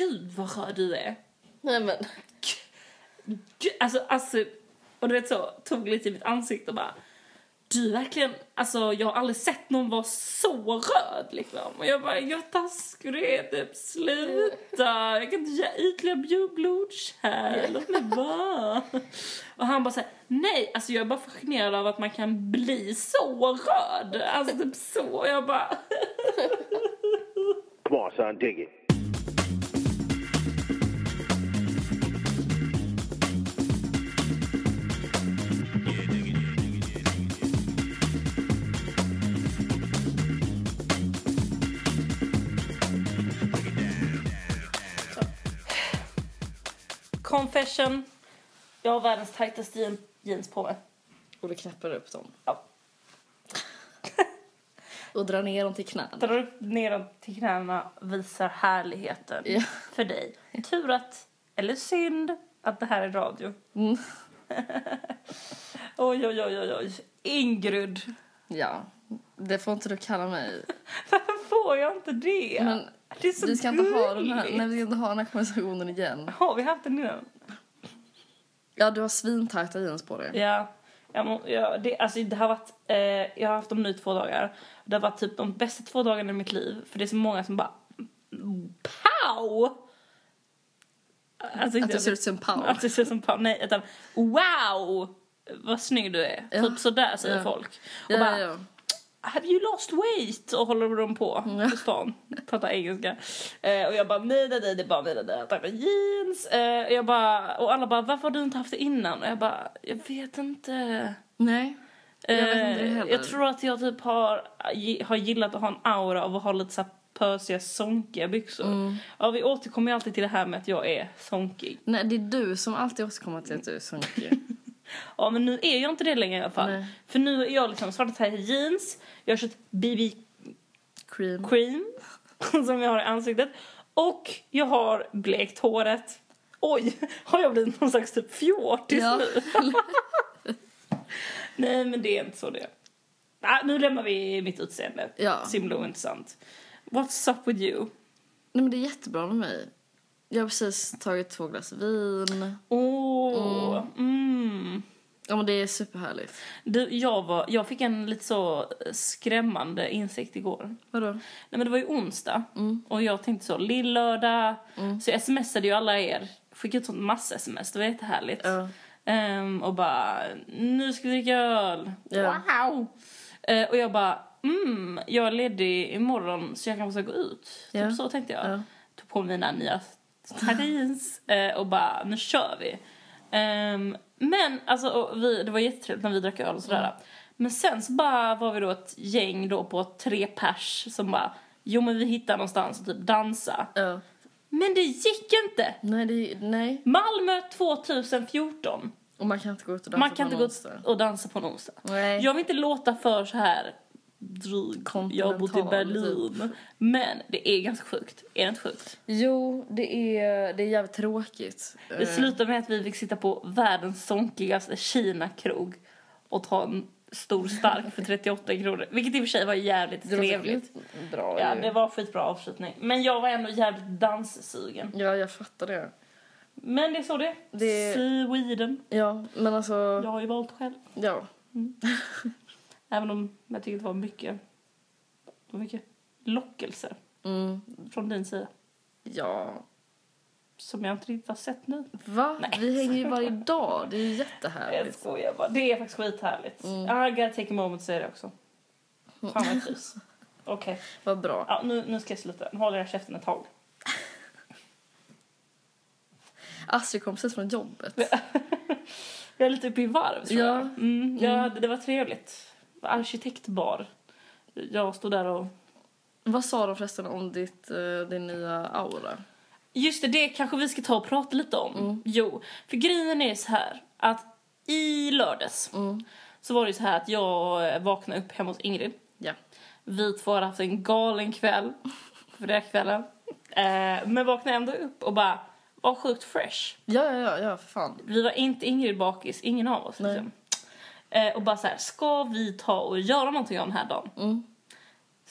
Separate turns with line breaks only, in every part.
gud vad röd du är.
Nej men.
Gud, Alltså, alltså, och du vet så, tog lite i mitt ansikte och bara du verkligen, alltså jag har aldrig sett någon vara så röd liksom. Och jag bara, jag taskig du är typ, sluta. Jag kan inte ge ytliga blod- blodkärl, låt mig vara. Och han bara såhär, nej, alltså jag är bara fascinerad av att man kan bli så röd. Alltså typ så. Och jag bara,
Come on, son, dig it.
Confession. Jag har världens tajtaste jean- jeans på mig.
Och du knäpper upp dem.
Ja.
Och drar ner dem till knäna.
drar upp ner dem till knäna, visar härligheten
Ja.
för dig. Tur att, eller synd, att det här är radio.
Mm.
oj, oj, oj, oj, oj. Ingrid.
Ja. Det får inte du kalla mig.
Varför får jag inte det?
Men
det är så
vi ska inte ha den här,
gulligt.
nej, vi ska inte ha den här konversationen igen.
Har vi haft den innan?
Ja, du har svintajta jeans på dig.
Ja. Jag må, ja, det, alltså, det har varit, eh, jag har haft dem nu i två dagar. Det har varit typ de bästa två dagarna i mitt liv. För det är så många som bara Pow! Alltså,
Att du ser ut som Pau.
Att det ser ut som Pau. Nej, utan wow! Vad snygg du är.
Ja.
Typ sådär säger
Ja.
folk. Och
Ja,
bara,
ja.
Have you lost weight? Och håller de på på stan. Pratar engelska. Eh, och jag bara nej, nej, nej, det är bara mina nya tajta jeans. Eh, och jag bara, och alla bara varför har du inte haft det innan? Och jag bara, jag vet inte.
Nej. Jag vet inte det
Eh,
heller.
jag tror att jag typ har, har gillat att ha en aura av att ha lite så pösiga, sonkiga byxor.
Mm.
Ja, vi återkommer ju alltid till det här med att jag är sonkig.
Nej, det är du som alltid återkommer till att du är sunkig.
Ja, men nu är jag inte det längre i alla fall.
Nej.
För nu är jag liksom svarta tajta jeans, jag har köpt BB
Cream.
cream som jag har i ansiktet och jag har blekt håret. Oj, har jag blivit någon slags typ fjortis
Ja.
nu? Nej, men det är inte så det. Nej, nu lämnar vi mitt utseende.
Ja.
Simla och intressant. What's up with you?
Nej, men det är jättebra med mig. Jag har precis tagit två glas vin.
Åh, mm.
Ja, men det är superhärligt.
Du, jag, var, jag fick en lite så skrämmande insikt igår.
Vadå?
Nej men det var ju onsdag och jag tänkte så, lillördag. Så jag smsade ju alla er, skickade ut sånt massa sms, det var jättehärligt.
Ja.
Ehm, och bara, nu ska vi dricka öl.
Ja.
Wow! Eh, och jag bara, mm, jag är ledig imorgon så jag kanske ska gå ut.
Ja.
Typ så tänkte jag.
Ja.
Tog på mina nya tajta jeans eh, och bara, nu kör vi. Ehm, men alltså, vi, det var jättetrevligt när vi drack öl och sådär.
Mm.
Men sen så bara var vi då ett gäng då på tre pers som bara, jo men vi hittar någonstans och typ dansa.
Ja.
Men det gick inte!
Nej, det, nej.
Malmö 2014.
Och man kan inte gå ut och dansa
Man
på
kan inte
en
gå
onsdag.
och dansa på en onsdag.
Nej.
Jag vill inte låta för så här dryg. Jag har bott i
Kontinental,
Berlin.
typ.
Men det är ganska sjukt. Är det inte sjukt?
Jo, det är, det är jävligt tråkigt.
Det
Eh,
slutar med att vi fick sitta på världens sonkigaste Kina-krog och ta en stor stark för 38 kronor. Vilket i och för sig var jävligt
det var
trevligt.
Bra
Ja,
ju.
det var skitbra avslutning. Men jag var ändå jävligt danssugen.
Ja, jag fattar det.
Men det är så det.
Det-
Sweden.
Ja, men alltså...
Jag har ju valt själv.
Ja.
Även om jag tycker det var mycket, mycket lockelser
Mm,
från din sida.
ja.
Som jag inte riktigt har sett nu.
Va?
Nej.
Vi hänger ju varje dag. Det är ju
Jag
jättehärligt.
skojar bara. Det är faktiskt skithärligt.
Mm.
I gotta take a moment säga det också. Fan vad jag trivs. Okej,
Vad bra.
ja, nu, nu ska jag sluta. Nu håller jag käften ett tag.
Astrid kom precis från jobbet.
Jag är lite uppe i varv tror
Ja.
jag. Mm, ja, det, det var trevligt. Arkitektbar. Jag stod där och...
Vad sa de förresten om ditt, eh, din nya aura?
Just det, det kanske vi ska ta och prata lite om.
Mm.
Jo, för grejen är så här att i lördags
Mm.
så var det så här att jag eh, vaknade upp hemma hos Ingrid.
Ja.
Vi två hade haft en galen kväll för den kvällen. Eh, men vaknade ändå upp och bara var sjukt fresh.
Ja, ja, ja, ja, för fan.
Vi var inte Ingrid bakis, ingen av oss.
Nej.
Liksom. Eh, och bara så här, ska vi ta och göra någonting av den här dagen?
Mm.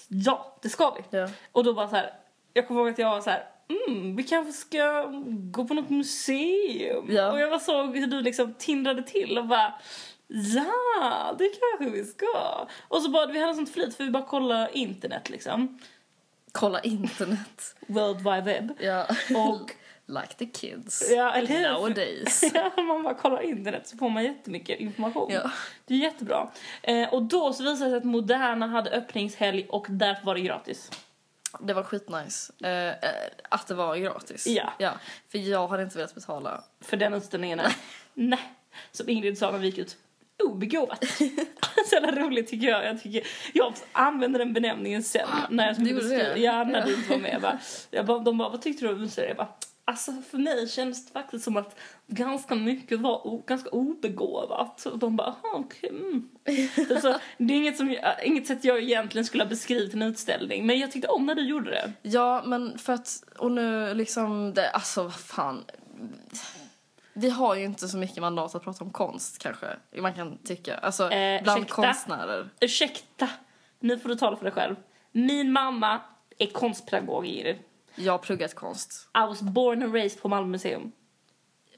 Ja, det ska vi.
Ja.
Och då bara så här, jag kommer ihåg att jag var så här, mm, vi kanske ska gå på något museum.
Ja.
Och jag bara såg hur du liksom tindrade till och bara Ja, det kanske vi ska. Och så bara, vi hade sånt flit för vi bara kollade internet liksom.
Kolla internet.
World Wide Web.
Ja.
Och
like the kids.
Ja, eller hur?
Nowadays.
Ja, man bara kollar internet så får man jättemycket information.
Ja.
Det är jättebra. Eh, och då så visade det sig att Moderna hade öppningshelg och därför var det gratis.
Det var skitnice. Eh, att det var gratis.
Ja.
ja. För jag hade inte velat betala.
För den utställningen nej, som Ingrid sa när vi gick ut, obegåvat. Så jävla roligt tycker jag. Jag, tycker, jag använde den benämningen sen när jag skulle beskriva. Ja, när
Ja.
du inte var med. Jag bara, jag bara, de bara, vad tyckte du om museet? Jag bara, alltså för mig känns det faktiskt som att ganska mycket var ganska obegåvat. Och de bara, aha, okej. Mm. Så, det är inget, som, jag- inget sätt jag egentligen skulle ha beskrivit en utställning. Men jag tyckte om när du gjorde det.
Ja, men för att, och nu liksom, det, alltså vad fan. Vi har ju inte så mycket mandat att prata om konst kanske, man kan tycka. Alltså
Eh,
bland
ursäkta?
konstnärer.
Ursäkta, nu får du tala för dig själv. Min mamma är konstpedagog, Ingrid.
Jag har pluggat konst.
I was born and raised på Malmö museum.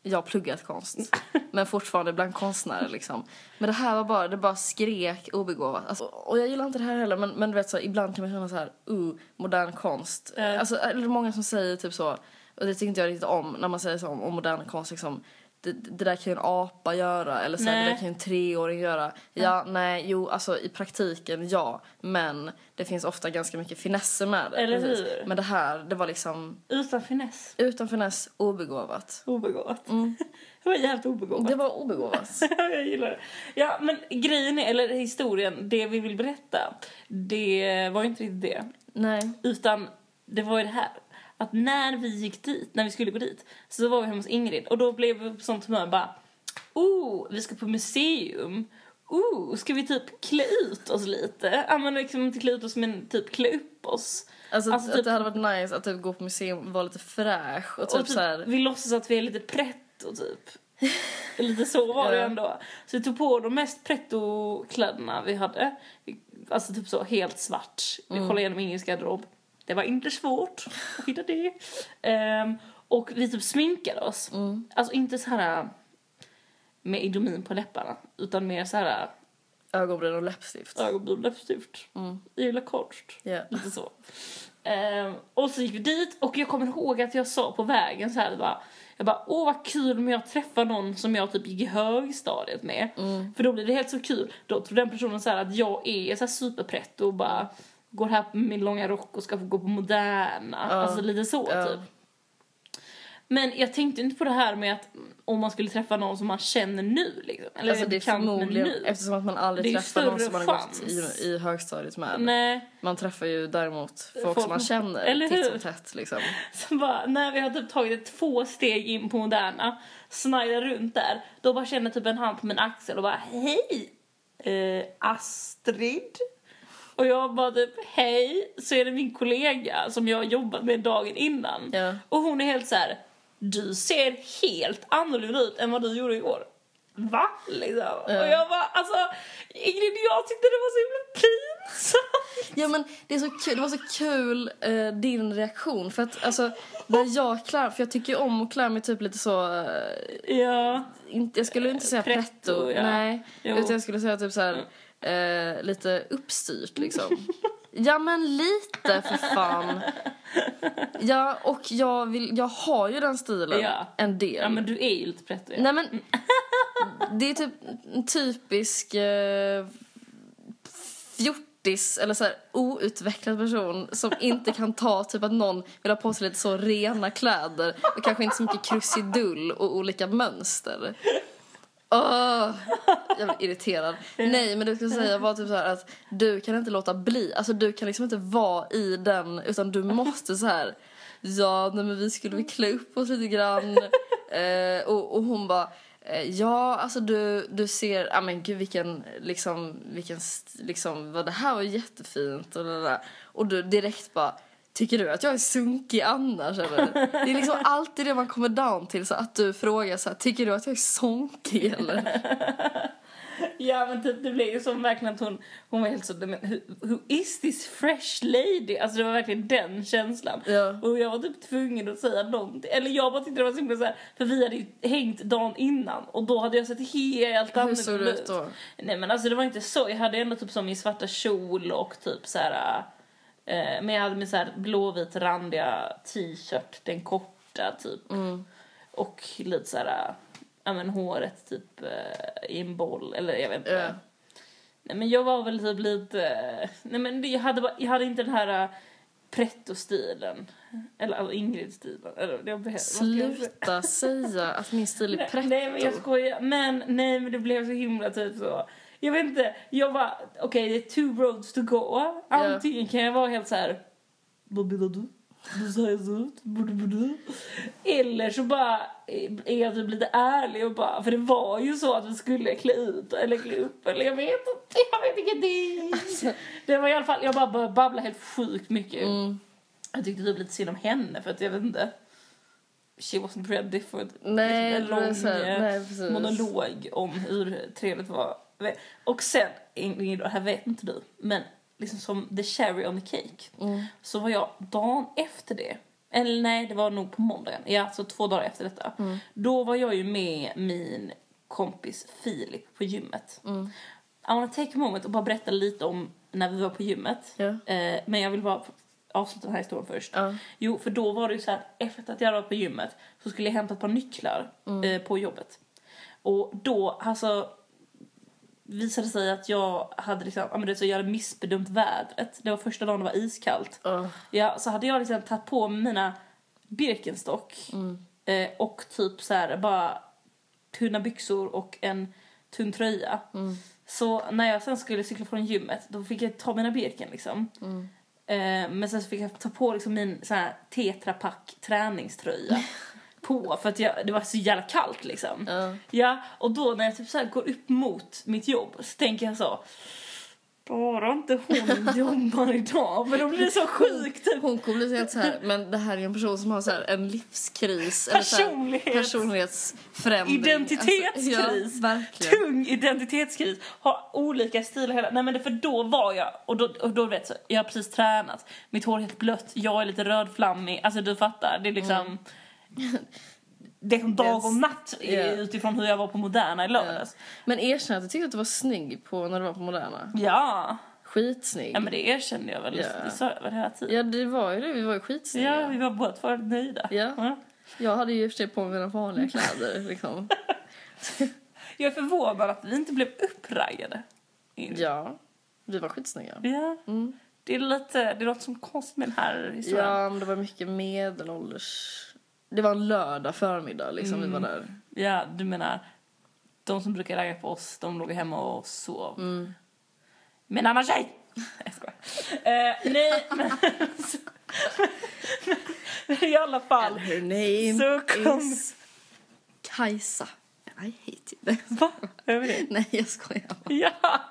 Jag har pluggat konst. men fortfarande bland konstnärer liksom. Men det här var bara, det bara skrek obegåvat. Alltså, och jag gillar inte det här heller men, men du vet så ibland kan man känna så här, uh, modern konst.
Eh.
Alltså eller många som säger typ så, och det tycker inte jag riktigt om när man säger så om, om modern konst liksom. Det, det där kan ju en apa göra eller så här, det där kan ju en treåring göra. Ja, nej, jo, alltså i praktiken ja. Men det finns ofta ganska mycket finesser med det.
Eller
precis.
hur?
Men det här, det var liksom
Utan finess.
utan finess, obegåvat.
Obegåvat. Det var jävligt obegåvat.
Mm. Det var obegåvat.
jag gillar det. Ja, men grejen är, eller historien, det vi vill berätta, det var ju inte riktigt det.
nej.
Utan det var ju det här. Att när vi gick dit, när vi skulle gå dit, så var vi hemma hos Ingrid och då blev vi på sånt humör bara Oh, vi ska på museum. Oh, ska vi typ klä ut oss lite? Ja men liksom inte klä ut oss men typ klä upp oss.
Alltså,
Alltså,
att
typ-
det hade varit nice att typ gå på museum och vara lite fräsch och typ,
och typ,
så här.
vi låtsas att vi är lite pretto typ. Lite så var det ändå. Så vi tog på de mest pretto-kläderna vi hade. Alltså typ så helt svart. Vi
Mm.
kollade igenom Ingrids garderob. Det var inte svårt att hitta det. Ehm, och vi typ sminkade oss.
Mm.
Alltså inte så här med idomin på läpparna. Utan mer så här
ögonbryn och läppstift.
ögonbryn och läppstift.
Mm.
Jag gillar konst.
Ja.
Lite så. Ehm, och så gick vi dit och jag kommer ihåg att jag sa på vägen så här bara, jag bara åh vad kul om jag träffar någon som jag typ gick i högstadiet med. För då blir det helt så kul. Då tror den personen så här att jag är så här superpretto och bara går här med min långa rock och ska få gå på moderna.
Ja.
Alltså lite så
Ja.
typ. Men jag tänkte inte på det här med att om man skulle träffa någon som man känner nu liksom. Eller
Alltså det är förmodligen,
nu.
eftersom att man aldrig träffar någon som man har gått i, i högstadiet med.
Nej.
Man träffar ju däremot folk,
Folk-
som man känner
eller
titt som tätt liksom.
Så bara, när vi har typ tagit två steg in på Moderna, snajdat runt där, då bara känner typ en hand på min axel och bara hej! Eh, Astrid? Och jag bara typ hej, så är det min kollega som jag har jobbat med dagen innan.
Ja.
Och hon är helt så här, du ser helt annorlunda ut än vad du gjorde igår. Va? Liksom. Och jag bara, alltså Ingrid, jag tyckte det var så himla pinsamt.
Ja men det, är så kul, det var så kul eh, din reaktion för att alltså när jag klär, för jag tycker ju om att klä mig typ lite så, eh,
Ja.
inte, jag skulle inte säga
Pretto,
pretto,
ja.
nej.
Jo.
Utan jag skulle säga typ så här, eh, lite uppstyrt liksom. ja men lite för fan. Ja och jag, vill, jag har ju den stilen
Ja.
en del.
ja, men du är ju lite pretto. Ja.
Nej men det är typ en typisk eh, fjortis eller så här outvecklad person som inte kan ta typ att någon vill ha på sig lite så rena kläder och kanske inte så mycket krusidull och olika mönster. Åh, jag blir irriterad. Nej, men det jag skulle säga var typ så här att du kan inte låta bli. Alltså du kan liksom inte vara i den utan du måste så här. Ja, nej, men vi skulle väl klä upp oss lite grann. Eh, och, och hon bara Ja, alltså du, du ser, ja men gud vilken, liksom, vilken, liksom, vad det här var jättefint och det där. Och du direkt bara, tycker du att jag är sunkig annars eller? Det är liksom alltid det man kommer down till, så att du frågar så här, tycker du att jag är sonkig eller?
Ja men typ det blev ju som verkligen att hon, hon var helt så, men who, who is this fresh lady? Alltså det var verkligen den känslan.
Ja.
Och jag var typ tvungen att säga någonting. Eller jag bara tyckte det var så himla för vi hade ju hängt dagen innan och då hade jag sett helt
Hur såg
annorlunda
det ut då?
Nej men alltså det var inte så, jag hade ändå typ som min svarta kjol och typ så här. Eh, men jag hade min så här blåvit randiga t-shirt, den korta typ.
Mm.
Och lite så här, ja men håret typ eh, i en boll eller jag vet inte.
Ja.
Nej men jag var väl typ lite, nej men jag hade, bara, jag hade inte den här uh, pretto-stilen. Eller alltså Ingrid-stilen. Eller?
Sluta säga att min stil är pretto.
nej men jag skojar. Men nej men det blev så himla typ så. Jag vet inte, jag var okej det är two roads to go. Antingen kan jag vara helt så här. Vad menar du? Du säger så ut. Borde, borde. Eller så bara är jag typ lite ärlig och bara, för det var ju så att vi skulle klä ut eller klä upp eller jag vet inte, jag vet ingenting. Det var i alla fall, jag bara började babbla helt sjukt mycket.
Mm.
Jag tyckte typ lite synd om henne för att jag vet inte. She wasn't ready for.
Nej,
en
det var
lång
så nej,
monolog om hur trevligt det var. Och sen, Ingrid, det här vet inte du, men liksom som the cherry on the cake
Mm.
så var jag dagen efter det, eller nej det var nog på måndagen, ja så två dagar efter detta.
Mm.
Då var jag ju med min kompis Filip på gymmet.
Mm.
I wanna take a moment och bara berätta lite om när vi var på gymmet.
Ja.
Eh, men jag vill bara avsluta den här historien först.
Ja.
Jo, för då var det ju så här, efter att jag var på gymmet så skulle jag hämta ett par nycklar eh, på jobbet. Och då, alltså visade sig att jag hade liksom, ja men det är så jag hade missbedömt vädret. Det var första dagen det var iskallt.
Ja.
Ja, så hade jag liksom tagit på mig mina Birkenstock
Mm.
eh, och typ så här bara tunna byxor och en tunn tröja.
Mm.
Så när jag sen skulle cykla från gymmet då fick jag ta mina Birken liksom.
Mm.
Eh, men sen så fick jag ta på liksom min sån här Tetra Pak träningströja på för att jag, det var så jävla kallt liksom.
Ja.
Ja, och då när jag typ så går upp mot mitt jobb så tänker jag så bara inte hon jobbar idag men då blir det så sjukt typ.
Hon kommer bli så helt så här, men det här är en person som har så här en livskris. eller så här
Personlighet.
personlighetsförändring.
Identitetskris.
Alltså, ja, verkligen.
tung identitetskris, har olika stilar hela... Nej men det, för då var jag, och då, och då vet jag, jag har precis tränat, mitt hår är helt blött, jag är lite rödflammig, alltså du fattar, det är liksom... Det är dag och natt
Yeah.
utifrån hur jag var på Moderna i lördags.
Men erkänn att du tyckte att du var snygg på när du var på Moderna.
Ja.
Skitsnygg.
ja, men det erkände jag väl,
Ja.
det sa jag väl hela tiden.
Ja, det var ju det. Vi var ju skitsnygga.
Ja, vi var båda två nöjda.
Ja. Jag hade ju i och för sig på mig mina vanliga kläder. Liksom.
Jag är förvånad att vi inte blev uppraggade.
Ja, vi var skitsnygga.
Ja.
Mm.
Det är lite, det något som konstigt med den här historien.
Ja, men det var mycket medelålders... Det var en lördag förmiddag liksom vi var där.
Ja, du menar de som brukar ragga på oss, de låg hemma och sov.
Mm.
Men annan tjej! Jag skojar. Eh, nej, men i alla fall.
And her name
Så kom-
is Kajsa. I hate you.
Va? Över det?
Nej, jag skojar bara.
Ja!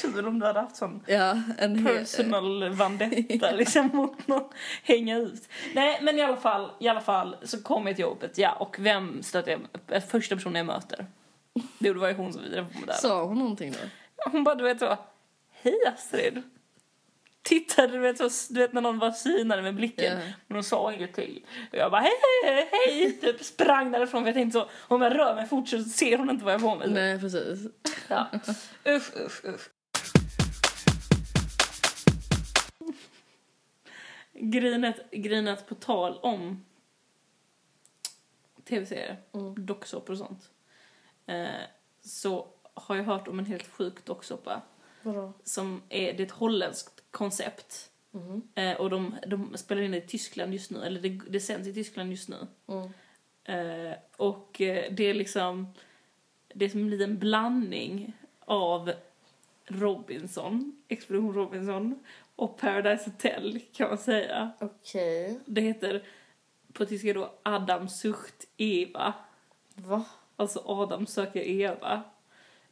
Kul om du hade haft sån
Ja, en
personal vendetta liksom mot någon. Hänga ut. Nej, men i alla fall, i alla fall så kom jag till jobbet, ja, och vem stötte jag eh, Första personen jag möter. Det var ju hon som vidare på Moderna.
Sa hon någonting då?
Hon bara, du vet så, hej Astrid. Tittade, du vet, så, du vet när någon var synade med blicken.
Ja.
Men hon sa ingenting. Och jag bara, hej, hej, hej. Typ sprang därifrån för jag tänkte så, om jag rör mig fort så ser hon inte vad jag har på mig.
Nej, precis.
Ja. Usch, usch, usch. Grinet, grinet på tal om tv-serier,
Mm.
docksåpor och sånt. Eh, så har jag hört om en helt sjuk docksåpa
Vadå?
som är, det är ett holländskt koncept.
Mm.
Eh, och de, de spelar in det i Tyskland just nu, eller det, det sänds i Tyskland just nu.
Mm.
Eh, och eh, det är liksom, det är som en liten blandning av Robinson, Expedition Robinson och Paradise Hotel kan man säga.
Okej.
Det heter på tyska då Adam sucht Eva.
Va?
Alltså Adam söker Eva.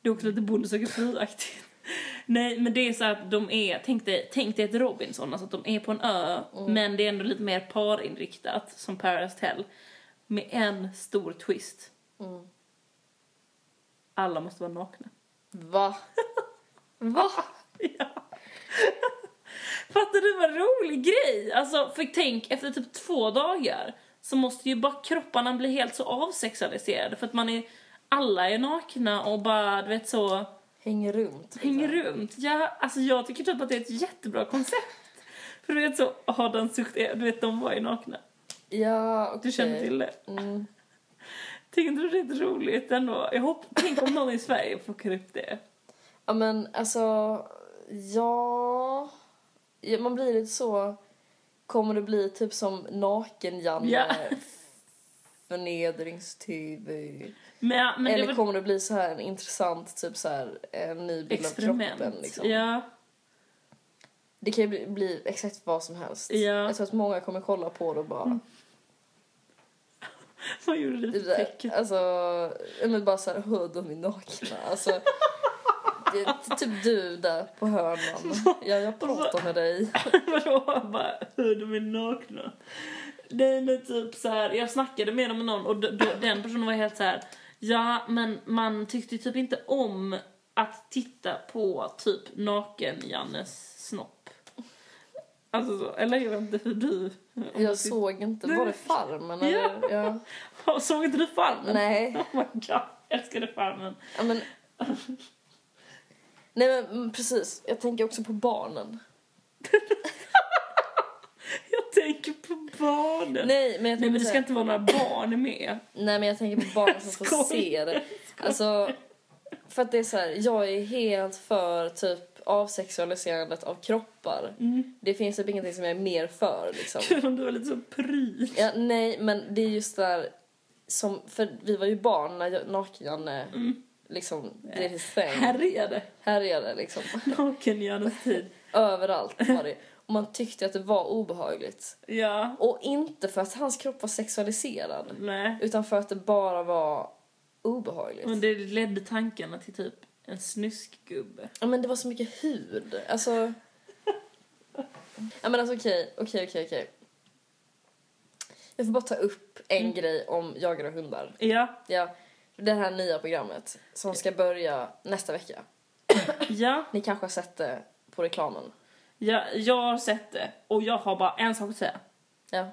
Det är också lite Bonde söker fru-aktigt. Nej, men det är så att de är, tänk dig, tänk dig ett Robinson, alltså att de är på en ö, men det är ändå lite mer parinriktat som Paradise Hotel. Med en stor twist.
Mm.
Alla måste vara nakna.
Va? Va?
Ja. Fattar du vad rolig grej? Alltså, för tänk, efter typ två dagar så måste ju bara kropparna bli helt så avsexualiserade för att man är, alla är nakna och bara, du vet så,
Hänger runt. liksom.
hänger runt. Ja, alltså jag tycker typ att det är ett jättebra koncept. För du vet så, Adam Sucht, du vet de var ju nakna.
Ja, okej.
Du känner till det?
Mm.
Tycker du det är rätt roligt ändå? Jag hoppas, tänk om någon i Sverige plockar upp det.
Ja men alltså, ja... Man blir lite så... Kommer det bli typ som naken-Janne?
Ja.
Förnedrings-tv?
Men, men det
Eller
är väl
kommer det bli så här en intressant, typ så här en ny bild av kroppen liksom?
Ja.
Det kan ju bli, bli exakt vad som helst.
Mm.
Jag tror att många kommer kolla på det och bara...
Vad gjorde du
Typ
för
så här,
tecken?
alltså, men bara såhär, hör de är nakna. Alltså, det typ du där på hörnan. Ja, jag pratar med dig.
Vadå? Bara, hur de är nakna. Nej men typ så här, jag snackade med dem med någon och den personen var helt så här. ja men man tyckte typ inte om att titta på typ naken-Jannes snopp. Alltså så, eller jag vet inte hur du... du
Jag såg inte, var det Farmen eller? Ja.
Ja. Såg inte du Farmen?
Nej.
Oh my god, älskade Farmen.
Ja, men... Nej men mm, precis, jag tänker också på barnen.
Jag tänker på barnen.
Nej men jag
Nej men det ska inte vara några barn med.
Nej men jag tänker på barn som får se det. Alltså, för att det är så här, jag är helt för typ avsexualiserandet av kroppar.
Mm.
Det finns typ ingenting som jag är mer för liksom.
Kul om du var lite så pryd.
Ja, nej men det är just där som, för vi var ju barn när naken-Janne liksom did his thing.
Härjade.
Härjade liksom.
Naken-Jannes tid.
Överallt var det. Och man tyckte att det var obehagligt.
Ja.
Och inte för att hans kropp var sexualiserad.
Nej.
Utan för att det bara var obehagligt.
Men det ledde tankarna till typ en snuskgubbe.
Ja men det var så mycket hud. Alltså... Ja men alltså okej, okej, okej, okej. Jag får bara ta upp en grej om jagar och hundar.
Ja.
Ja, det här nya programmet som ska börja nästa vecka.
Ja.
Ni kanske har sett det på reklamen.
ja. Jag har sett det och jag har bara en sak att säga.
Ja.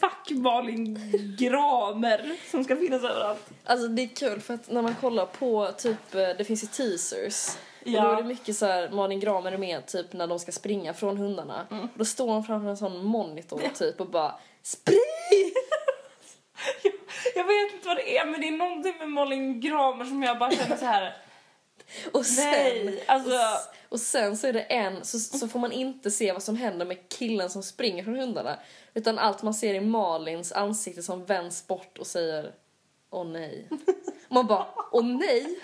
Fuck Malin Gramer som ska finnas överallt.
Alltså det är kul för att när man kollar på typ, eh, det finns ju teasers. Och
Ja.
då är det mycket så här, Malin Gramer är med typ när de ska springa från hundarna.
Mm.
Då står hon framför en sån monitor typ och bara Spring!
Jag, vet inte vad det är men det är någonting med Malin Gramer som jag bara känner så här.
Och sen,
Nej, alltså-
och, och sen så är det en, så, så får man inte se vad som händer med killen som springer från hundarna. Utan allt man ser är Malins ansikte som vänds bort och säger Åh nej. Man bara, åh nej?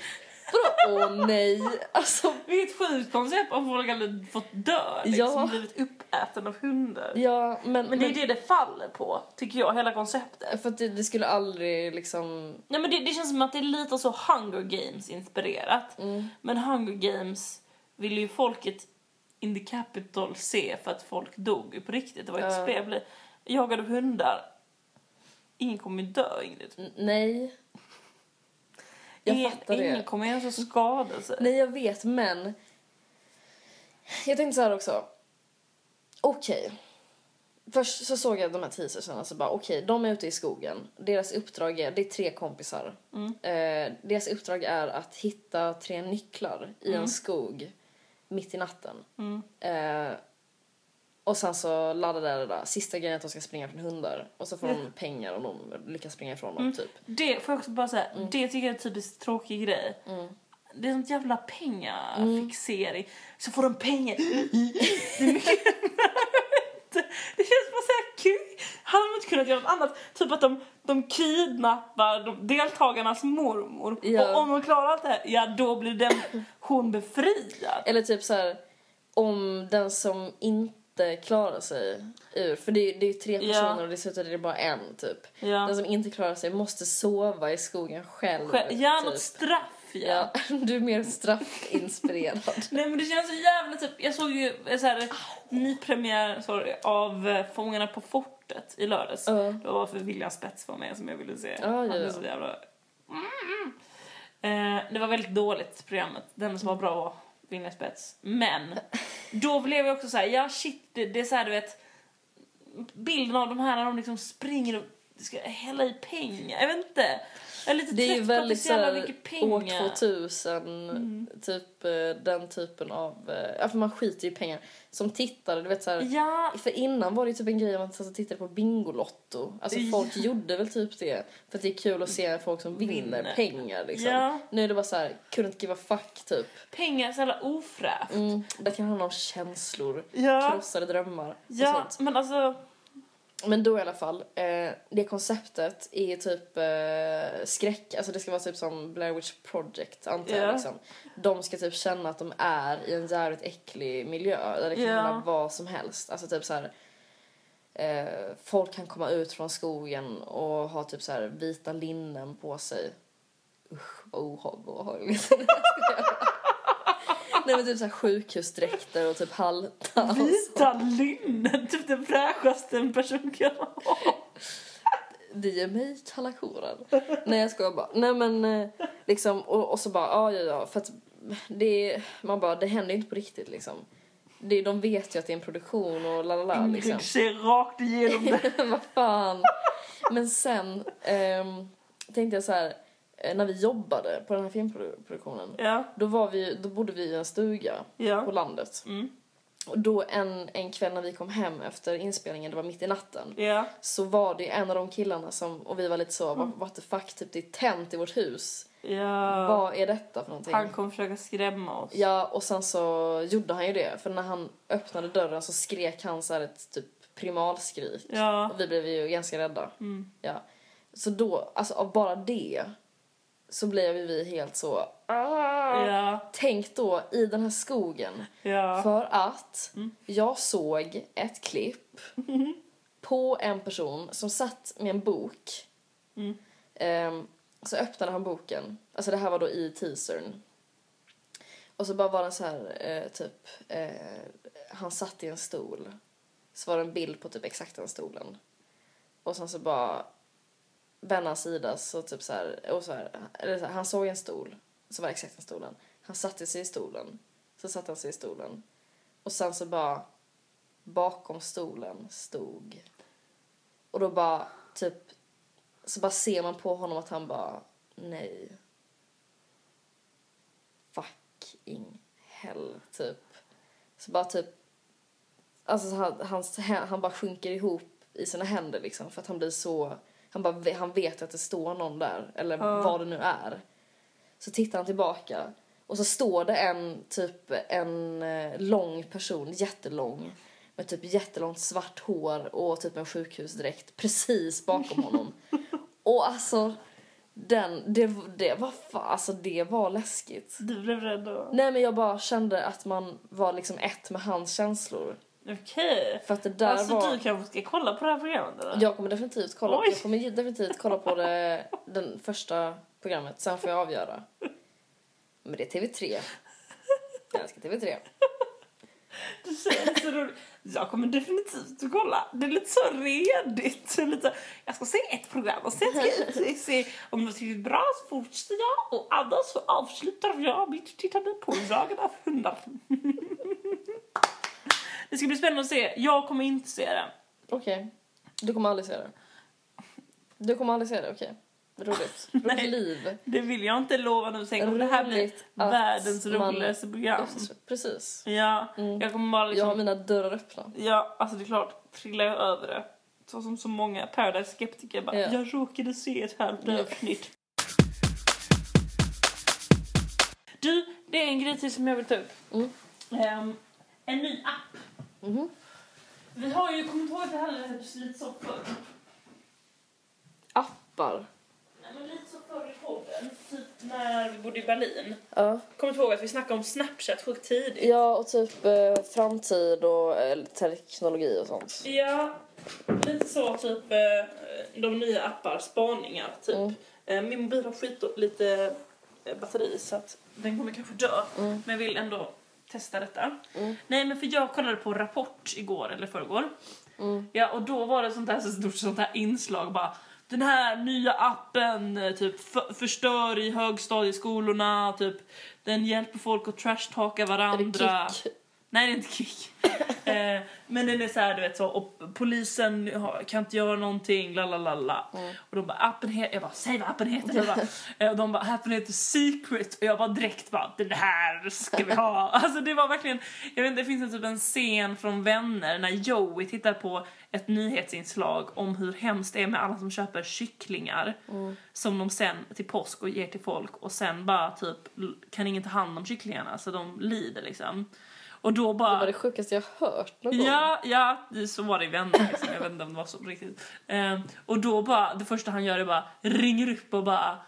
Vadå åh nej? Alltså,
Vilket sjukt koncept om folk hade fått dö liksom,
Ja.
blivit uppäten av hundar.
ja men,
Men det är det det faller på, tycker jag, hela konceptet.
För att det, det skulle aldrig liksom,
Nej, men det, det känns som att det är lite så Hunger Games-inspirerat.
mm.
Men Hunger Games ville ju folket in the capital se för att folk dog på riktigt. Det var ett
Ja.
spel. Jagade hundar. Ingen kommer ju dö, Ingrid.
n- nej. Jag
ingen,
fattar det.
ingen kommer ens att skada sig.
Nej jag vet men Jag tänkte så här också Okej Först så såg jag de här teasersen och så bara okej, de är ute i skogen. Deras uppdrag är, det är tre kompisar.
Mm.
Eh, deras uppdrag är att hitta tre nycklar i en skog mitt i natten.
Mm.
Eh, och sen så laddar det där, sista grejen är att de ska springa från hundar. Och så får de pengar om de lyckas springa ifrån dem typ.
Det får jag också bara säga, det tycker jag är en typiskt tråkig grej.
Mm.
Det är sånt jävla pengafixering. Så får de pengar. Det är mycket... Det känns bara såhär kul. Hade de inte kunnat göra något annat? Typ att de, de kidnappar de, deltagarnas mormor.
Ja.
Och om de klarar allt det här, ja då blir den, hon befriad.
Eller typ så här om den som inte klarar sig ur, för det är, det är ju tre personer och dessutom är det bara en typ.
Ja,
Den som inte klarar sig måste sova i skogen själv.
Själv, ja
typ.
något straff ja.
Ja, du är mer straffinspirerad.
Nej men det känns så jävla typ, jag såg ju eh, så här, nypremiär sorry, av eh, Fångarna på fortet i lördags.
Ja.
Det var för William Spets var med som jag ville se.
Ja,
Han är så jävla... Mm. Eh, det var väldigt dåligt programmet. Den som var bra var Vinga spets. Men då blev jag också så här, ja shit, det, det är så här du vet bilden av de här när de liksom springer och ska hälla i pengar. Jag vet inte. Jag är lite
Det är ju väldigt
så. Mm.
år 2000, typ eh, den typen av, eh, ja för man skiter ju i pengar. Som tittare, du vet såhär,
Ja,
för innan var det ju typ en grej att man och tittade på Bingolotto. Alltså folk gjorde väl typ det. För att det är kul att se folk som vinner,
Vinner.
pengar liksom.
Ja.
Nu är det bara såhär, couldn't give a fuck typ.
pengar är så jävla ofräscht.
Mm, det kan handla om känslor,
Ja.
krossade drömmar och
Ja,
sånt.
men alltså...
Men då i alla fall, eh, det konceptet är typ eh, skräck, alltså det ska vara typ som Blair Witch Project antar jag
Ja.
liksom. De ska typ känna att de är i en jävligt äcklig miljö där det kan
Ja.
hända vad som helst. Alltså typ så här. Eh, folk kan komma ut från skogen och ha typ så här vita linnen på sig. Usch vad obehagligt. Nej men typ så här sjukhusdräkter och typ halta. och.
Vita linnen, typ det fräschaste en person kan ha.
Det ger mig kalla kårar. Nej jag skojar bara. Nej men eh, liksom och, och så bara ja ja ja för att det man bara det händer inte på riktigt liksom. Det, de vet ju att det är en produktion och la la la liksom.
Ingrid ser rakt igenom det.
Vad fan. Men sen ehm, tänkte jag så här när vi jobbade på den här filmproduktionen
Ja,
då var vi då bodde vi i en stuga på
ja.
landet.
Mm.
Och då en, en kväll när vi kom hem efter inspelningen, det var mitt i natten
Ja,
så var det en av de killarna som, och vi var lite så, what, what the fuck, typ det är tänt i vårt hus.
ja.
Vad är detta för någonting?
Han kommer försöka skrämma oss.
Ja, och sen så gjorde han ju det, för när han öppnade dörren så skrek han så ett typ primalskrik.
Ja.
Och vi blev ju ganska rädda.
Mm.
Ja. Så då, alltså av bara det så blev vi helt så, ah!
Ja,
Tänk då i den här skogen.
ja.
För att
Mm.
jag såg ett klipp på en person som satt med en bok.
Mm.
Ehm, så öppnade han boken. Alltså det här var då i teasern. Och så bara var den så här, eh, typ, eh, han satt i en stol. Så var det en bild på typ exakt den stolen. Och sen så bara, Bennas sida så typ så här, och så här, eller så här, han såg en stol. Så var det exakt den stolen. Han satte sig i stolen. Så satte han sig i stolen. Och sen så bara, bakom stolen stod. Och då bara, typ, så bara ser man på honom att han bara, nej. Fucking hell, typ. Så bara typ, alltså så han, hans, han bara sjunker ihop i sina händer liksom för att han blir så, han bara, han vet att det står någon där, eller
Ja.
vad det nu är. Så tittar han tillbaka och så står det en typ en eh, lång person, jättelång med typ jättelångt svart hår och typ en sjukhusdräkt precis bakom honom. och alltså den, det, det var fan, alltså det var läskigt.
Du blev rädd då?
Nej men jag bara kände att man var liksom ett med hans känslor.
Okej.
För att det där
Alltså
var...
du kanske ska kolla på det här programmet eller?
Jag kommer definitivt kolla,
Oj.
jag kommer definitivt kolla på det, den första programmet, sen får jag avgöra. Men det är TV3. Jag älskar TV3.
Du säger så roligt. Jag kommer definitivt att kolla. Det är lite så redigt. Lite, jag ska se ett program och sen ska jag se, se om det är bra så fortsätter jag och annars så avslutar jag mitt tittande på Sagan av hundar. Det ska bli spännande att se. Jag kommer inte se det.
Okej. Du kommer aldrig se det? Du kommer aldrig se det, okej. Roligt. Roligt
Nej.
liv.
Det vill jag inte lova nu. Tänk om det här blir
Roligt att
världens
man-
roligaste program.
Precis.
Ja,
Mm.
jag kommer bara
Jag
liksom...
har mina dörrar öppna.
Ja, alltså det är klart, trillar jag över det. Så som så många Paradise-skeptiker bara,
Ja.
jag råkade se ett halvt
Ja.
avsnitt. Du, det är en grej till som jag vill ta upp.
Mm.
Ehm, en ny app.
Mhm.
Vi har ju kommit ihåg att det här är lite så förr.
Appar.
Nej, men lite så förr i podden, typ när vi bodde i Berlin.
Ja.
Kommer du ihåg att vi snackade om Snapchat sjukt tidigt?
Ja, och typ eh, framtid och eh, teknologi och sånt.
Ja, lite så typ eh, de nya appar, spaningar typ.
Mm.
Eh, Min mobil har skit lite eh, batteri så att den kommer kanske dö.
Mm.
Men jag vill ändå testa detta.
Mm.
Nej men för jag kollade på Rapport igår eller förrgår.
Mm.
Ja och då var det sånt där så stort sånt här inslag bara den här nya appen eh, typ för, förstör i högstadieskolorna, typ den hjälper folk att trashtalka
Är
varandra.
det kick?
Nej, det är inte kick. eh, men den är så här, du vet så, och polisen kan inte göra någonting, la la la la.
Mm.
Och de bara, appen heter, jag bara, säg vad appen heter. Jag bara, eh, och de bara, appen heter Secret. Och jag bara direkt bara, den här ska vi ha. Alltså det var verkligen, jag vet inte, det finns en typ en scen från Vänner när Joey tittar på ett nyhetsinslag om hur hemskt det är med alla som köper kycklingar
Mm.
som de sen till påsk och ger till folk och sen bara typ kan ingen ta hand om kycklingarna så de lider liksom. Och då bara...
Det var det sjukaste jag hört någon gång.
Ja, ja, det- så var det i Vänner liksom. Jag vet inte om det var så riktigt. Ehm, och då bara, det första han gör är bara ringer upp och bara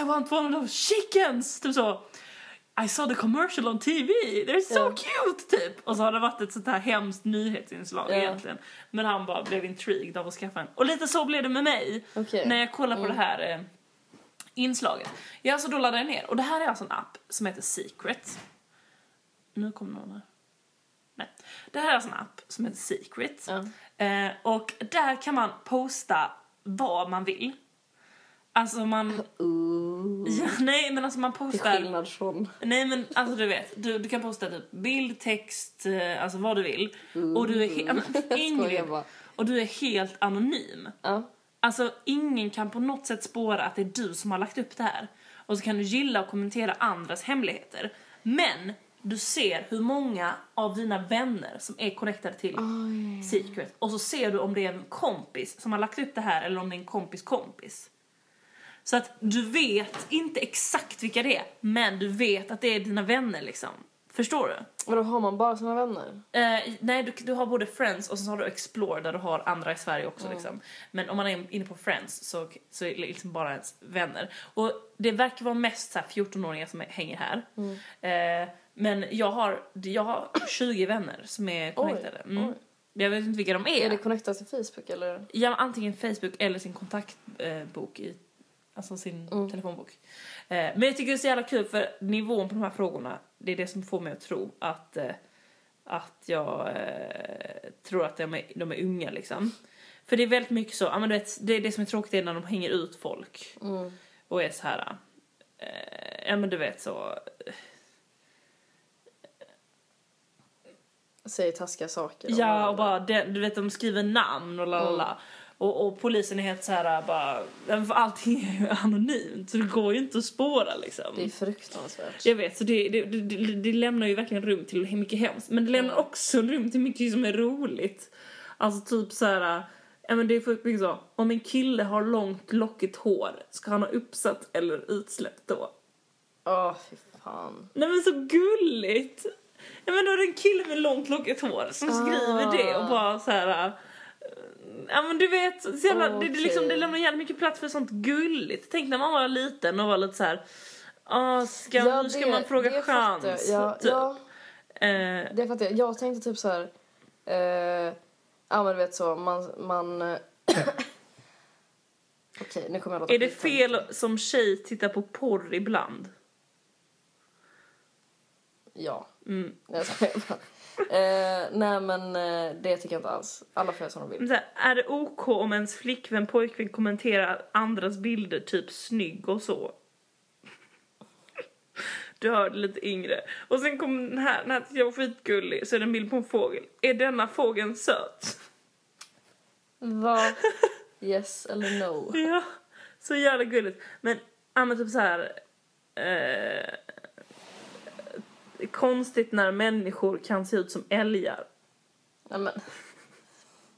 I want one of those chickens! Typ så. I saw the commercial on TV, they're so
Ja.
cute! Typ. Och så har det varit ett sånt här hemskt nyhetsinslag
Ja.
egentligen. Men han bara blev intrigued av att skaffa en. Och lite så blev det med mig
Okej.
när jag kollar på det här eh, inslaget. Ja, så då laddade jag ner. Och det här är alltså en app som heter Secret. Nu kommer någon här. Nej. Det här är alltså en app som heter Secret.
Ja.
Eh, och där kan man posta vad man vill. Alltså man...
Ooh.
Ja, nej men alltså man
Till
postar...
skillnad från...
Nej men alltså du vet, du, du kan posta typ bild, text, eh, alltså vad du vill. Och du är, he- ja, men,
Skojar
Ingrid,
bara.
och du är helt anonym.
Ja.
Alltså ingen kan på något sätt spåra att det är du som har lagt upp det här. Och så kan du gilla och kommentera andras hemligheter. Men du ser hur många av dina vänner som är connectade till
Oj.
Secret. Och så ser du om det är en kompis som har lagt upp det här eller om det är en kompis kompis. Så att du vet inte exakt vilka det är, men du vet att det är dina vänner liksom. Förstår du?
Vadå, har man bara sina vänner?
Eh, nej, du, du har både Friends och så har du Explore där du har andra i Sverige också. Liksom. Men om man är inne på Friends så, så är det liksom bara ens vänner. Och det verkar vara mest så här 14-åringar som hänger här. Eh, men jag har, jag har 20 vänner som är connectade. Mm.
oj.
Jag vet inte vilka de är.
Är det connectat till Facebook eller?
Ja, antingen Facebook eller sin kontaktbok i Alltså sin
Mm.
telefonbok. Eh, men jag tycker det är så jävla kul för nivån på de här frågorna, det är det som får mig att tro att, eh, att jag eh, tror att de är, de är unga liksom. För det är väldigt mycket så, ja men du vet, det är det som är tråkigt är när de hänger ut folk
Mm.
och är så här. Eh, ja men du vet så.
Säger taskiga saker.
Ja och bara, det, du vet de skriver namn och la la la. Och, och polisen är helt så här bara, allting är ju anonymt så det går ju inte att spåra liksom.
Det är fruktansvärt.
Jag vet, så det, det, det, det, lämnar ju verkligen rum till mycket hemskt. Men det lämnar också rum till mycket som är roligt. Alltså typ så här. Ja men det är för mycket så. Om en kille har långt lockigt hår, ska han ha uppsatt eller utsläppt då?
Åh, fy fan.
Nej men så gulligt! Ja men då är det en kille med långt lockigt hår som skriver
Ah.
det och bara så här. Ja men du vet, så jävla, det, det, liksom, det lämnar jävligt mycket plats för sånt gulligt. Tänk när man var liten och var lite så här. Ah, ska,
Ja,
nu ska
det-
man fråga
det
chans.
Ja,
typ.
ja,
Eh,
det fattar jag. Jag tänkte typ så här. Eh, ja, men du vet så. Man... man Okej, nu kommer jag låta
är det fel som tjej titta på porr ibland?
Ja.
Mm.
Jag skojar bara. Eh, nej, men eh, det tycker jag inte alls. Alla får göra som de
Men
vill.
Så här, är det OK om ens flickvän, pojkvän kommenterar andras bilder typ snygg och så? Du hörde lite yngre. Och sen kom den här, den här tyckte jag var skitgullig, så är det en bild på en fågel. Är denna fågeln söt?
Va? Yes eller no?
Ja, så jävla gulligt. Men, ja men typ så här. Eh, konstigt när människor kan se ut som älgar.
Nej, men,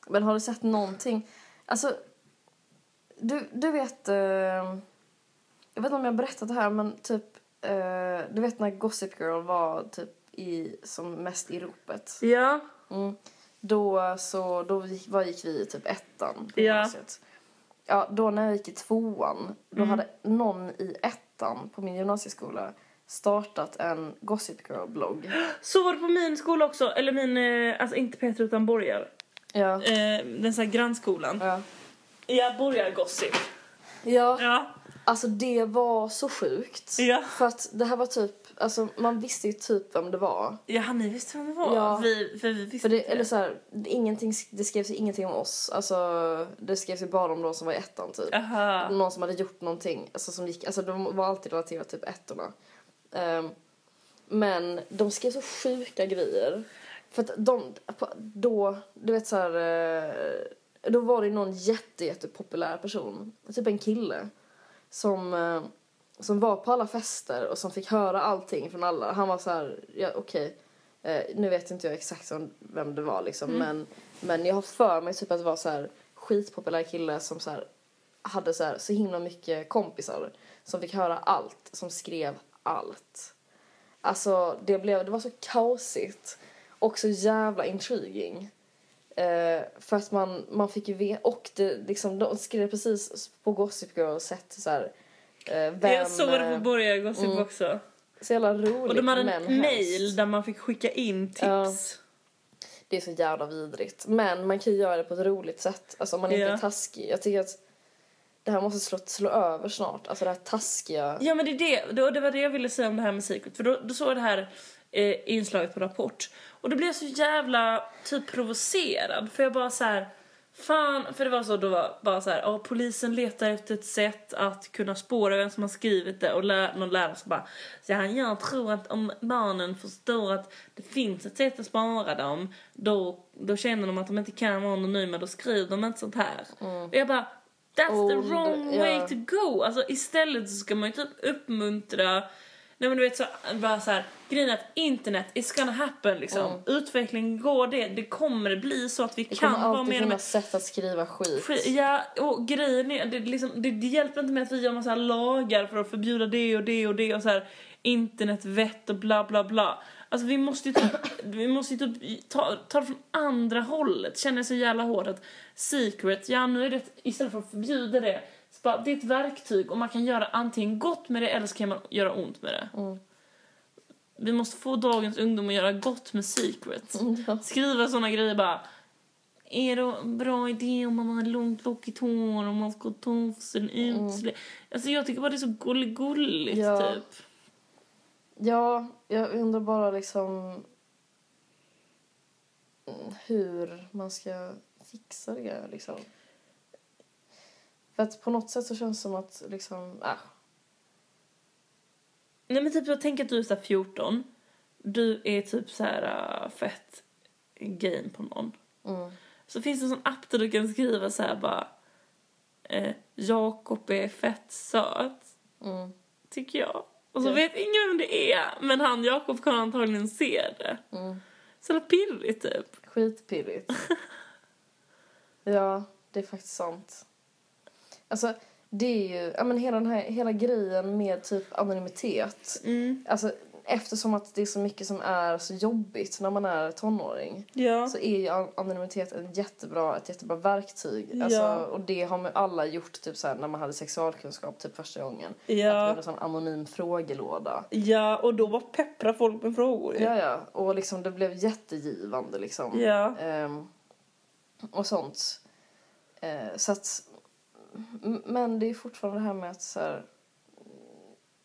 men har du sett någonting? Alltså, du, du vet... Eh, jag vet inte om jag har berättat det här, men typ... Eh, du vet när Gossip Girl var typ i, som mest i ropet?
Ja,
Mm. Då, så, då gick, vad gick vi i typ ettan på
Ja.
gymnasiet. Ja, då när jag gick i tvåan, då
Mm.
hade någon i ettan på min gymnasieskola startat en Gossip Girl-blogg.
så var det på min skola också. Eller min, eh, alltså inte Peter utan Borgar.
Ja.
Eh, den så här grannskolan.
Ja.
Ja, Borgar-gossip.
ja.
Ja.
Alltså det var så sjukt.
Ja.
För att det här var typ alltså man visste ju typ vem det var.
Ja, ni visste vem det var.
Ja.
Vi, för vi visste
För det,
inte
eller så här, det, ingenting, det skrevs ju ingenting om oss. Alltså, det skrevs ju bara om de som var i ettan typ.
Aha.
Någon som hade gjort någonting. Alltså, som gick, alltså de var alltid relaterat till typ ettorna. Ehm, men de skrev så sjuka grejer. För att de, då, du vet så här, eh, då var det någon jätte, jättepopulär person, typ en kille, som, eh, som var på alla fester och som fick höra allting från alla. Han var så här, ja okej, eh, nu vet inte jag exakt vem det var liksom, men, men jag har för mig typ att det var så här skitpopulär kille som så här hade så här så himla mycket kompisar som fick höra allt, som skrev allt. Alltså det blev, det var så kaosigt och så jävla intriguing. Eh, för att man, man fick ju veta, och det liksom, de skrev precis på Gossip Girl sätt så här, eh, vem,
jag såg det på
eh,
Borga Gossip
mm.
också.
så jävla roligt
Och de hade en mail där man fick skicka in tips.
Ja. Det är så jävla vidrigt. Men man kan ju göra det på ett roligt sätt. Alltså om man inte
Ja.
är taskig. Jag tycker att det här måste slå, slå över snart. Alltså det här taskiga.
Ja men det, är det, det, det var det jag ville säga om det här med Secret. För då, då såg jag det här eh, inslaget på Rapport. Och då blev jag så jävla typ provocerad. För jag bara så här. Fan, för det var så då var bara så här, ja, polisen letar efter ett sätt att kunna spåra vem som har skrivit det och lär, någon lärare så bara, så ja, jag tror att om barnen förstår att det finns ett sätt att spara dem, då, då känner de att de inte kan vara anonyma, då skriver de inte sånt här. Och jag bara, that's
Oh,
the wrong
ja.
way to go. Alltså istället så ska man ju typ uppmuntra Nej men du vet så, bara så här, grejen är att internet is gonna happen liksom. Utveckling går det, det kommer bli så att vi
Mm. Det
kan
kommer
vara
alltid
mer och mer
finnas sätt att skriva skit.
Skit- Ja, och grejen är, det, liksom, det, det hjälper inte med att vi gör massa lagar för att förbjuda det och det och det och så här internetvett och bla bla bla. Alltså vi måste ju typ, vi måste ju typ ta, ta det från andra hållet. Känner jag så jävla hårt att secret, ja nu är det, istället för att förbjuda det, så bara, det är ett verktyg och man kan göra antingen gott med det eller så kan man göra ont med det.
Mm.
Vi måste få dagens ungdom att göra gott med secret.
Ja.
Skriva såna grejer bara. Är det en bra idé om man har långt lockigt hår och man ska ta av sig en utsläpp? Alltså jag tycker bara det är så gulligt
Ja.
typ.
Ja, jag undrar bara liksom mm, hur man ska fixa det liksom. För att på något sätt så känns det som att liksom, äh,
Nej men typ jag tänker att du är så här 14. Du är typ så här uh, fett game på någon.
mm,
Så finns det en sån app där du kan skriva så här bara. Eh, Jakob är fett söt.
mm,
Tycker jag. Och så vet ingen vem det är. Men han Jakob kan antagligen se det.
mm.
Så pirrigt typ.
Skitpirrigt. ja, det är faktiskt sant. Alltså, det är ju, ja men hela den här, hela grejen med typ anonymitet.
Mm.
Alltså, eftersom att det är så mycket som är så jobbigt när man är tonåring.
Ja.
Så är ju an- anonymitet en jättebra, ett jättebra verktyg. Alltså,
Ja.
Och det har man alla gjort typ så när man hade sexualkunskap typ första gången. Att vi
Ja.
hade en sån anonym frågelåda.
Ja, och då var peppra folk med frågor.
Ja, ja. Och liksom det blev jättegivande liksom.
Ja.
Ehm, och sånt. Eh, så att, men det är fortfarande det här med att så här,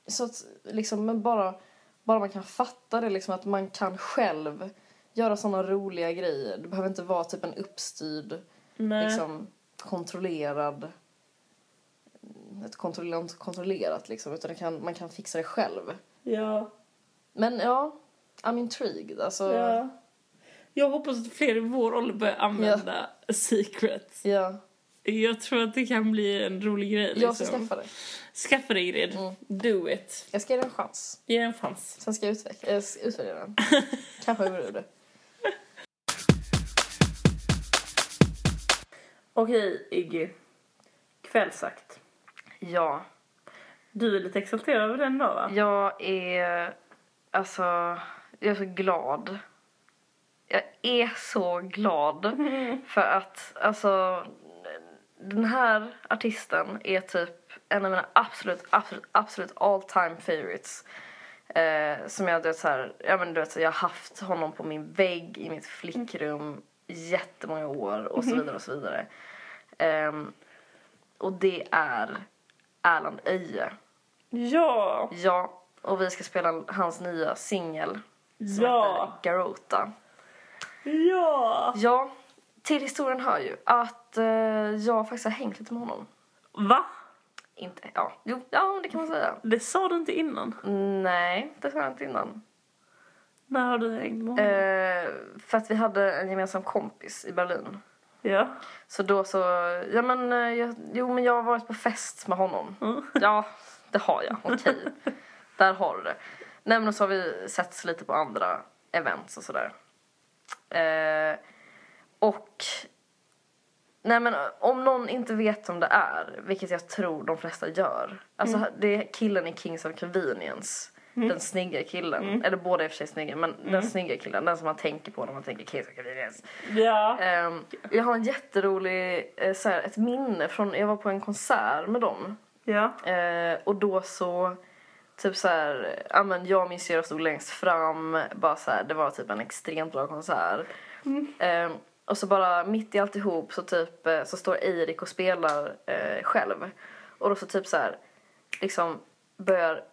så att liksom, men bara, bara man kan fatta det liksom att man kan själv göra såna roliga grejer. Det behöver inte vara typ en uppstyrd,
Nej.
liksom kontrollerad, ett kontrollerat, kontrollerat liksom, utan kan, man kan fixa det själv.
Ja.
Men ja, I'm intrigued. Alltså,
ja. Jag hoppas att fler i vår ålder börjar använda secrets.
ja.
Jag tror att det kan bli en rolig grej. Liksom.
Jag ska skaffa det.
Skaffa dig Ingrid.
Mm.
Do it.
Jag ska ge det en chans.
Ge det en chans.
Sen ska jag utveckla, äh, utvärdera den. Kanske jag gjorde det.
Okej Iggy. Kvällsakt.
Ja.
Du är lite exalterad över den då va?
Jag är... Alltså... Jag är så glad. Jag är så glad. För att, alltså... Den här artisten är typ en av mina absolut, absolut, absolut all time favorites. Eh, som jag, du vet, så här, ja, men, du vet, så jag har haft honom på min vägg i mitt flickrum jättemånga år och så vidare och så vidare. Ehm, och det är Erland Öje.
Ja.
Ja, Och vi ska spela hans nya singel som
Ja.
heter Garota.
Ja!
Ja, till historien hör ju att eh, jag faktiskt har hängt lite med honom.
Va?
Inte, ja, jo, ja det kan man säga.
Det sa du inte innan.
Nej, det sa jag inte innan.
När har du hängt med honom?
Eh, för att vi hade en gemensam kompis i Berlin.
Ja.
Så då så, ja men, eh, jag, jo men jag har varit på fest med honom.
Mm.
Ja, det har jag, okej. Där har du det. Nej men så har vi setts lite på andra events och sådär. Eh, och, nej men om någon inte vet om det är, vilket jag tror de flesta gör. Alltså det är killen i Kings of Convenience. Den snygga killen, eller båda är i och för sig snygga men den snygga killen, den som man tänker på när man tänker Kings of Convenience.
Ja.
Ehm, jag har en jätterolig, eh, så här, ett minne från, jag var på en konsert med dem.
Ja.
Eh, och då så, typ så här, ja men jag och min syrra stod längst fram, bara så här, det var typ en extremt bra konsert. Ehm, och så bara mitt i alltihop så typ, eh, så står Eirik och spelar eh, själv. Och då så typ så här, liksom börjar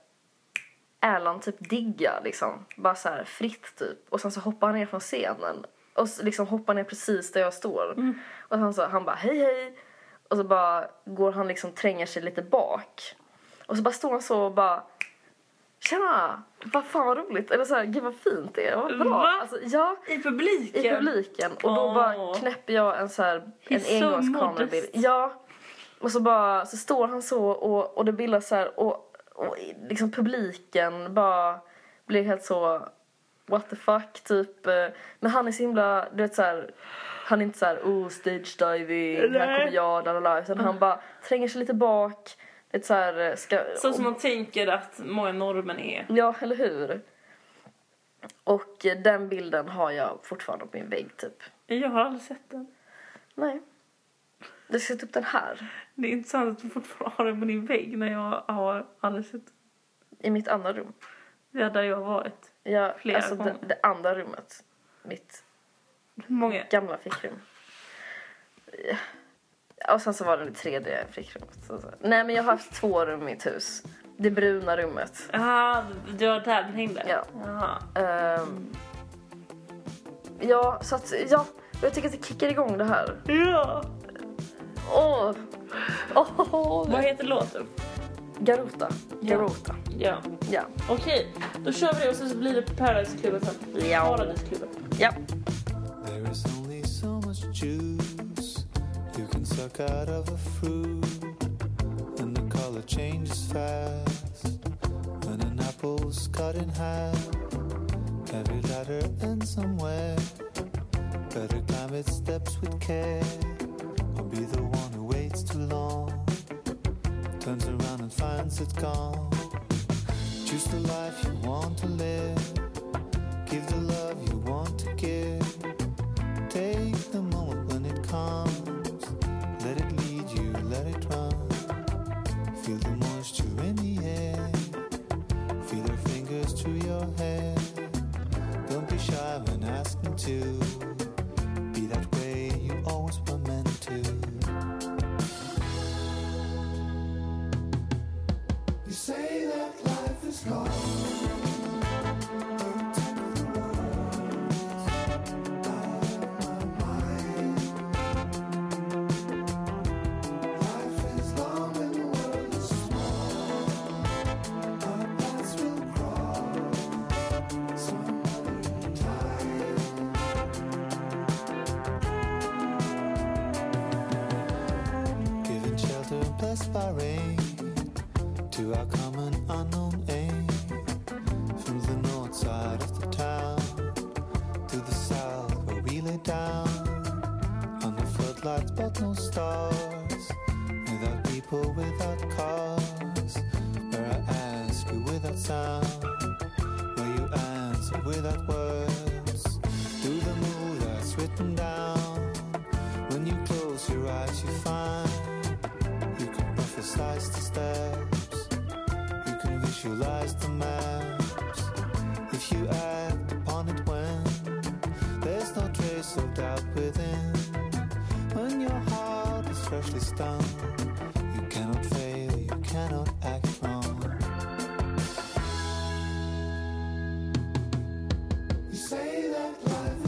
Erland typ digga liksom, bara så här fritt typ. Och sen så hoppar han ner från scenen och s- liksom hoppar ner precis där jag står. Och sen så han bara hej hej. Och så bara går han liksom tränger sig lite bak. Och så bara står han så och bara Tjena! Vad fan vad roligt! Eller så här, gud vad fint det är, vad bra!
Va?
Alltså, ja,
I publiken?
i publiken. Och då
Åh.
bara knäpper jag en så här, en
so
engångskamerabild. Ja. Och så bara, så står han så och, och det bildas så här och, och liksom publiken bara blir helt så what the fuck typ. Men han är så himla, du vet så här. Han är inte så här, oh stage diving, här kommer jag, la la la. Utan han bara tränger sig lite bak. Lite så här, eh, ska,
Så som man tänker att många norrmän är.
Ja, eller hur? Och eh, den bilden har jag fortfarande på min vägg typ.
Jag har aldrig sett den.
Nej. Jag ska sätta upp den här.
Det är intressant att du fortfarande har den på din vägg när jag har aldrig sett den.
I mitt andra rum.
Ja, där jag har varit.
Jag,
Flera
alltså det,
gånger.
det andra rummet. Mitt
många?
gamla fickrum. Ja, Och sen så var det det tredje fickrummet. Så, så. Nej men jag har haft två rum i mitt hus. Det bruna rummet.
Jaha, det var där den hängde?
Ja. Ehm, ja, så att, ja. Jag tycker att det kickar igång det här.
Ja!
Åh! Åh!
Vad heter låten?
Garota. Garota.
Ja.
Ja.
Okej, då kör vi det och sen så blir det Paradise-klubben sen.
Ja.
Paradise-klubben.
Ja.
Suck out of a fruit, and the color changes fast when an apple's cut in half. Every ladder ends somewhere. Better climb its steps with care, or be the one who waits too long. Turns around and finds it's gone. Choose the life you want to live. Give the love you want to give. To. life, life.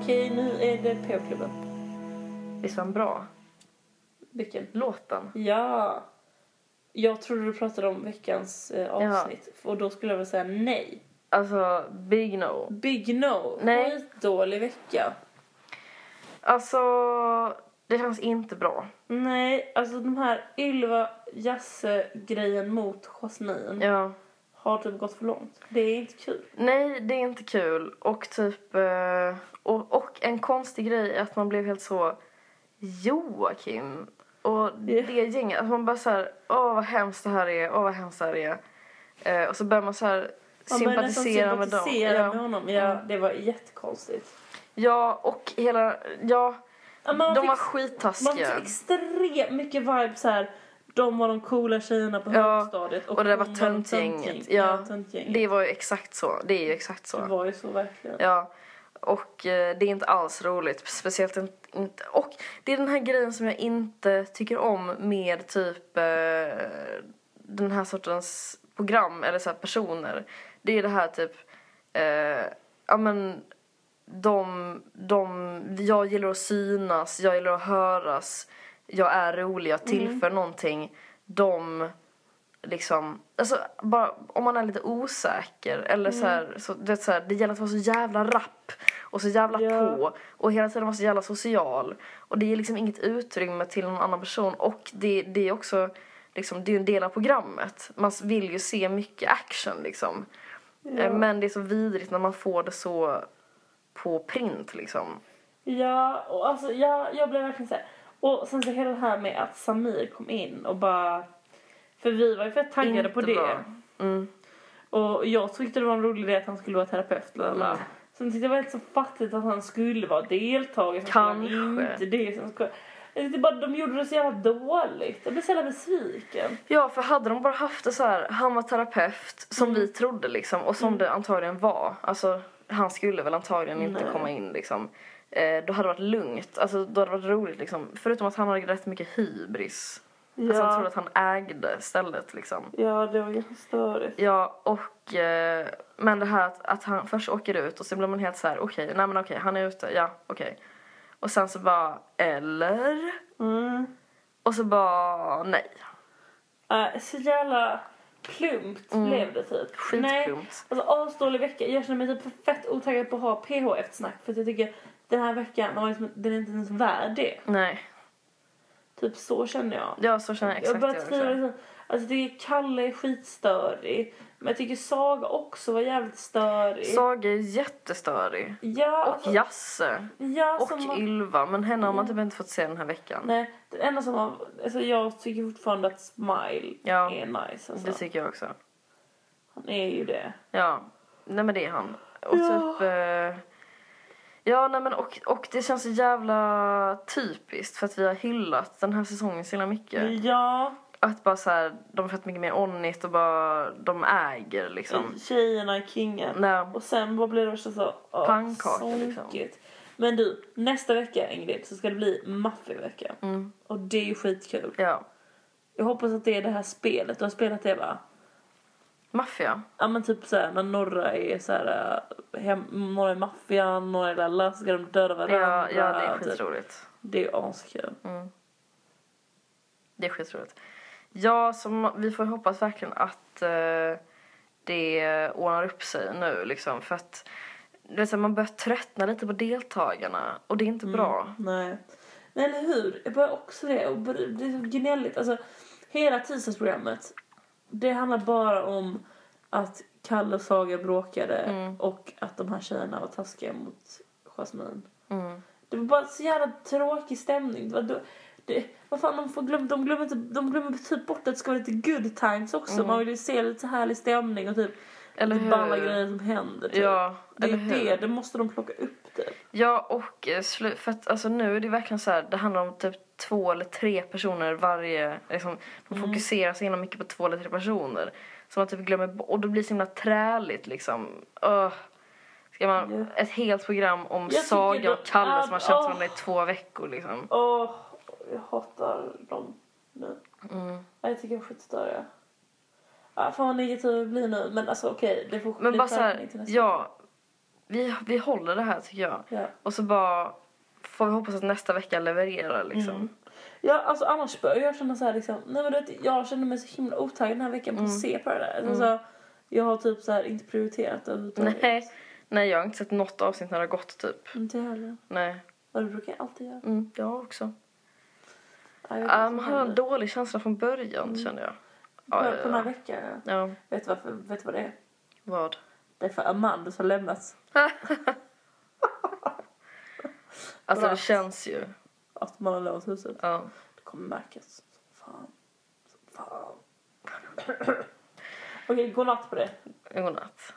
Okej, nu är det PO-klubben.
Visst var den bra?
Vilken?
Låten.
Ja. Jag trodde du pratade om veckans eh, avsnitt. Och då skulle jag väl säga nej.
Alltså, Big No.
Big no.
Nej.
Skitdålig vecka.
Alltså, det känns inte bra.
Nej, alltså de här Ylva Jasse-grejen mot Jasmine
Ja.
Har typ gått för långt. Det är inte kul.
Nej, det är inte kul. Och typ... eh, Och, och en konstig grej är att man blev helt så... Joakim. Och det gänget. Att man bara så här... Åh, vad hemskt det här är. Åh, vad hemskt det här är. Eh, och så börjar man så här
Man
sympatisera med dem.
sympatisera
Ja.
med honom. Ja, det var jättekonstigt.
ja, och hela... Ja,
Ja, man
de
fick-
var
Man
skittaskiga.
fick extremt mycket vibes här. De var de coola tjejerna på
Ja,
högstadiet.
och det där var töntgänget. Ja,
töntgänget.
Det var ju exakt så. Det är ju exakt så.
Det var ju så verkligen.
Ja, och eh, det är inte alls roligt. Speciellt inte. Och det är den här grejen som jag inte tycker om med typ eh, den här sortens program eller så här personer. Det är det här typ, eh, ja men de, de, jag gillar att synas, jag gillar att höras, jag är rolig, jag tillför någonting. De liksom, alltså bara om man är lite osäker eller så här, så, det, är så här, det gäller att vara så jävla rapp och så jävla
Ja.
på och hela tiden vara så jävla social och det är liksom inget utrymme till någon annan person och det, det är också liksom, det är ju en del av programmet. Man vill ju se mycket action liksom. Eh, Men det är så vidrigt när man får det så på print liksom.
Ja, och alltså jag, jag blev verkligen såhär. Och sen så hela det här med att Samir kom in och bara... För vi var ju fett taggade
Inte
på det.
Mm.
Och jag tyckte det var en rolig idé att han skulle vara terapeut. Lalala.
Mm.
Sen tyckte jag det var så fattigt att han skulle vara deltagare. Sen
Kanske.
inte det. Sen skulle... Tyckte bara de gjorde det så jävla dåligt. Jag blev så jävla besviken.
Ja, för hade de bara haft det så här, han var terapeut som vi trodde liksom och som det antagligen var. Alltså, han skulle väl antagligen inte
Nej.
komma in liksom. Eh, då hade det varit lugnt, alltså då hade det varit roligt liksom. Förutom att han hade rätt mycket hybris. Alltså han trodde att han ägde stället liksom.
ja, det var ganska störigt.
Ja, och eh, men det här att, att han först åker ut och sen blir man helt så här: okej, nej men okej, han är ute, ja, okej. Och sen så bara, eller?
Mm.
Och så bara, nej.
Äh, så jävla plumpt blev det typ. Nej,
Skitplumpt.
alltså asdålig vecka. Jag känner mig typ fett otaggad på att ha PH eftersnack för att jag tycker den här veckan den var liksom, den är inte ens värd det.
Nej.
Typ så känner jag.
Ja, så känner jag exakt
jag skriva
också.
liksom, alltså jag tycker Kalle är skitstörig. Men jag tycker Saga också var jävligt störig.
Saga är jättestörig.
ja,
Och
alltså,
Jasse.
ja,
Och
var-
Ylva. Men henne har man typ inte fått se den här veckan.
Nej, det enda som var, alltså jag tycker fortfarande att Smile
Ja.
är nice alltså.
Det tycker jag också.
Han är ju det.
Ja. Nej men det är han. Och
Ja.
typ... Eh, ja nej men och, och det känns så jävla typiskt för att vi har hyllat den här säsongen så himla mycket.
Ja,
Att bara så här, de har fått mycket mer onnit och bara, de äger liksom.
tjejerna är kingen.
Nej.
Och sen vad blir det värsta så? åh,
Pannkaka, liksom.
Men du, nästa vecka Ingrid så ska det bli maffiavecka.
Mm.
Och det är ju skitkul.
Ja.
Jag hoppas att det är det här spelet. Du har spelat det va?
Maffia.
Ja men typ såhär när några är såhär, äh, hem, några är maffian, några är lalla, så ska de döda varandra.
Ja, ja det är
typ.
skitroligt.
Det är askul.
Det är skitroligt. Ja, så vi får hoppas verkligen att eh, det ordnar upp sig nu liksom. För att du vet, så här, man börjar tröttna lite på deltagarna och det är inte bra.
Nej. Nej eller hur? Jag börjar också det. Och det är så gnälligt. Alltså, hela tisdagsprogrammet. Det handlar bara om att Kalle och Saga bråkade
Mm.
och att de här tjejerna var taskiga mot Jasmine.
Mm.
Det var bara så jävla tråkig stämning. Det var, det, det, vad fan, de, får glöm, de, glömmer de glömmer typ bort att det ska vara lite good times också. Man vill ju se lite härlig stämning och typ
Mm. Eller hur?
balla grejer som händer. Typ.
Ja,
det är det, det måste de plocka upp typ.
Ja, och eh, för att alltså nu är det verkligen så här, det handlar om typ två eller tre personer varje, liksom, de fokuserar så himla mycket på två eller tre personer. Så man typ glömmer och då blir det så himla träligt liksom. Öh. Ska man,
Ja.
ett helt program om
tycker
Saga och Kalle som har känt
åh.
varandra i två veckor liksom.
Åh, jag hatar dem nu.
Mm.
Ja, Jag tycker de är skitstöriga. Ja, fan vad negativ jag blir nu. Men alltså okej, det får
Men
bli
bara så här, ja. vi, vi håller det här tycker jag.
Ja.
Och så bara får vi hoppas att nästa vecka levererar liksom.
Mm. Ja, alltså annars börjar jag känna så här liksom, nej men du vet, jag känner mig så himla otaggad den här veckan på att se på det där. Alltså, jag har typ så här inte prioriterat det.
Nej, nej jag har inte sett något avsnitt när det har gått typ.
Inte jag heller.
Nej.
Och det brukar jag alltid göra.
Mm, jag också.
Ja, jag
man
vad
har en dålig känsla från början känner jag. Ja,
På,
ja,
på den här
ja.
veckan.
ja.
Vet du varför? Vet du vad det är?
Vad?
Det är för Amandus har lämnat.
Alltså
Bra.
det känns ju.
Att man har låst huset.
Ja.
Det kommer märkas. Fan. Fan. Okej, godnatt på det.
Godnatt.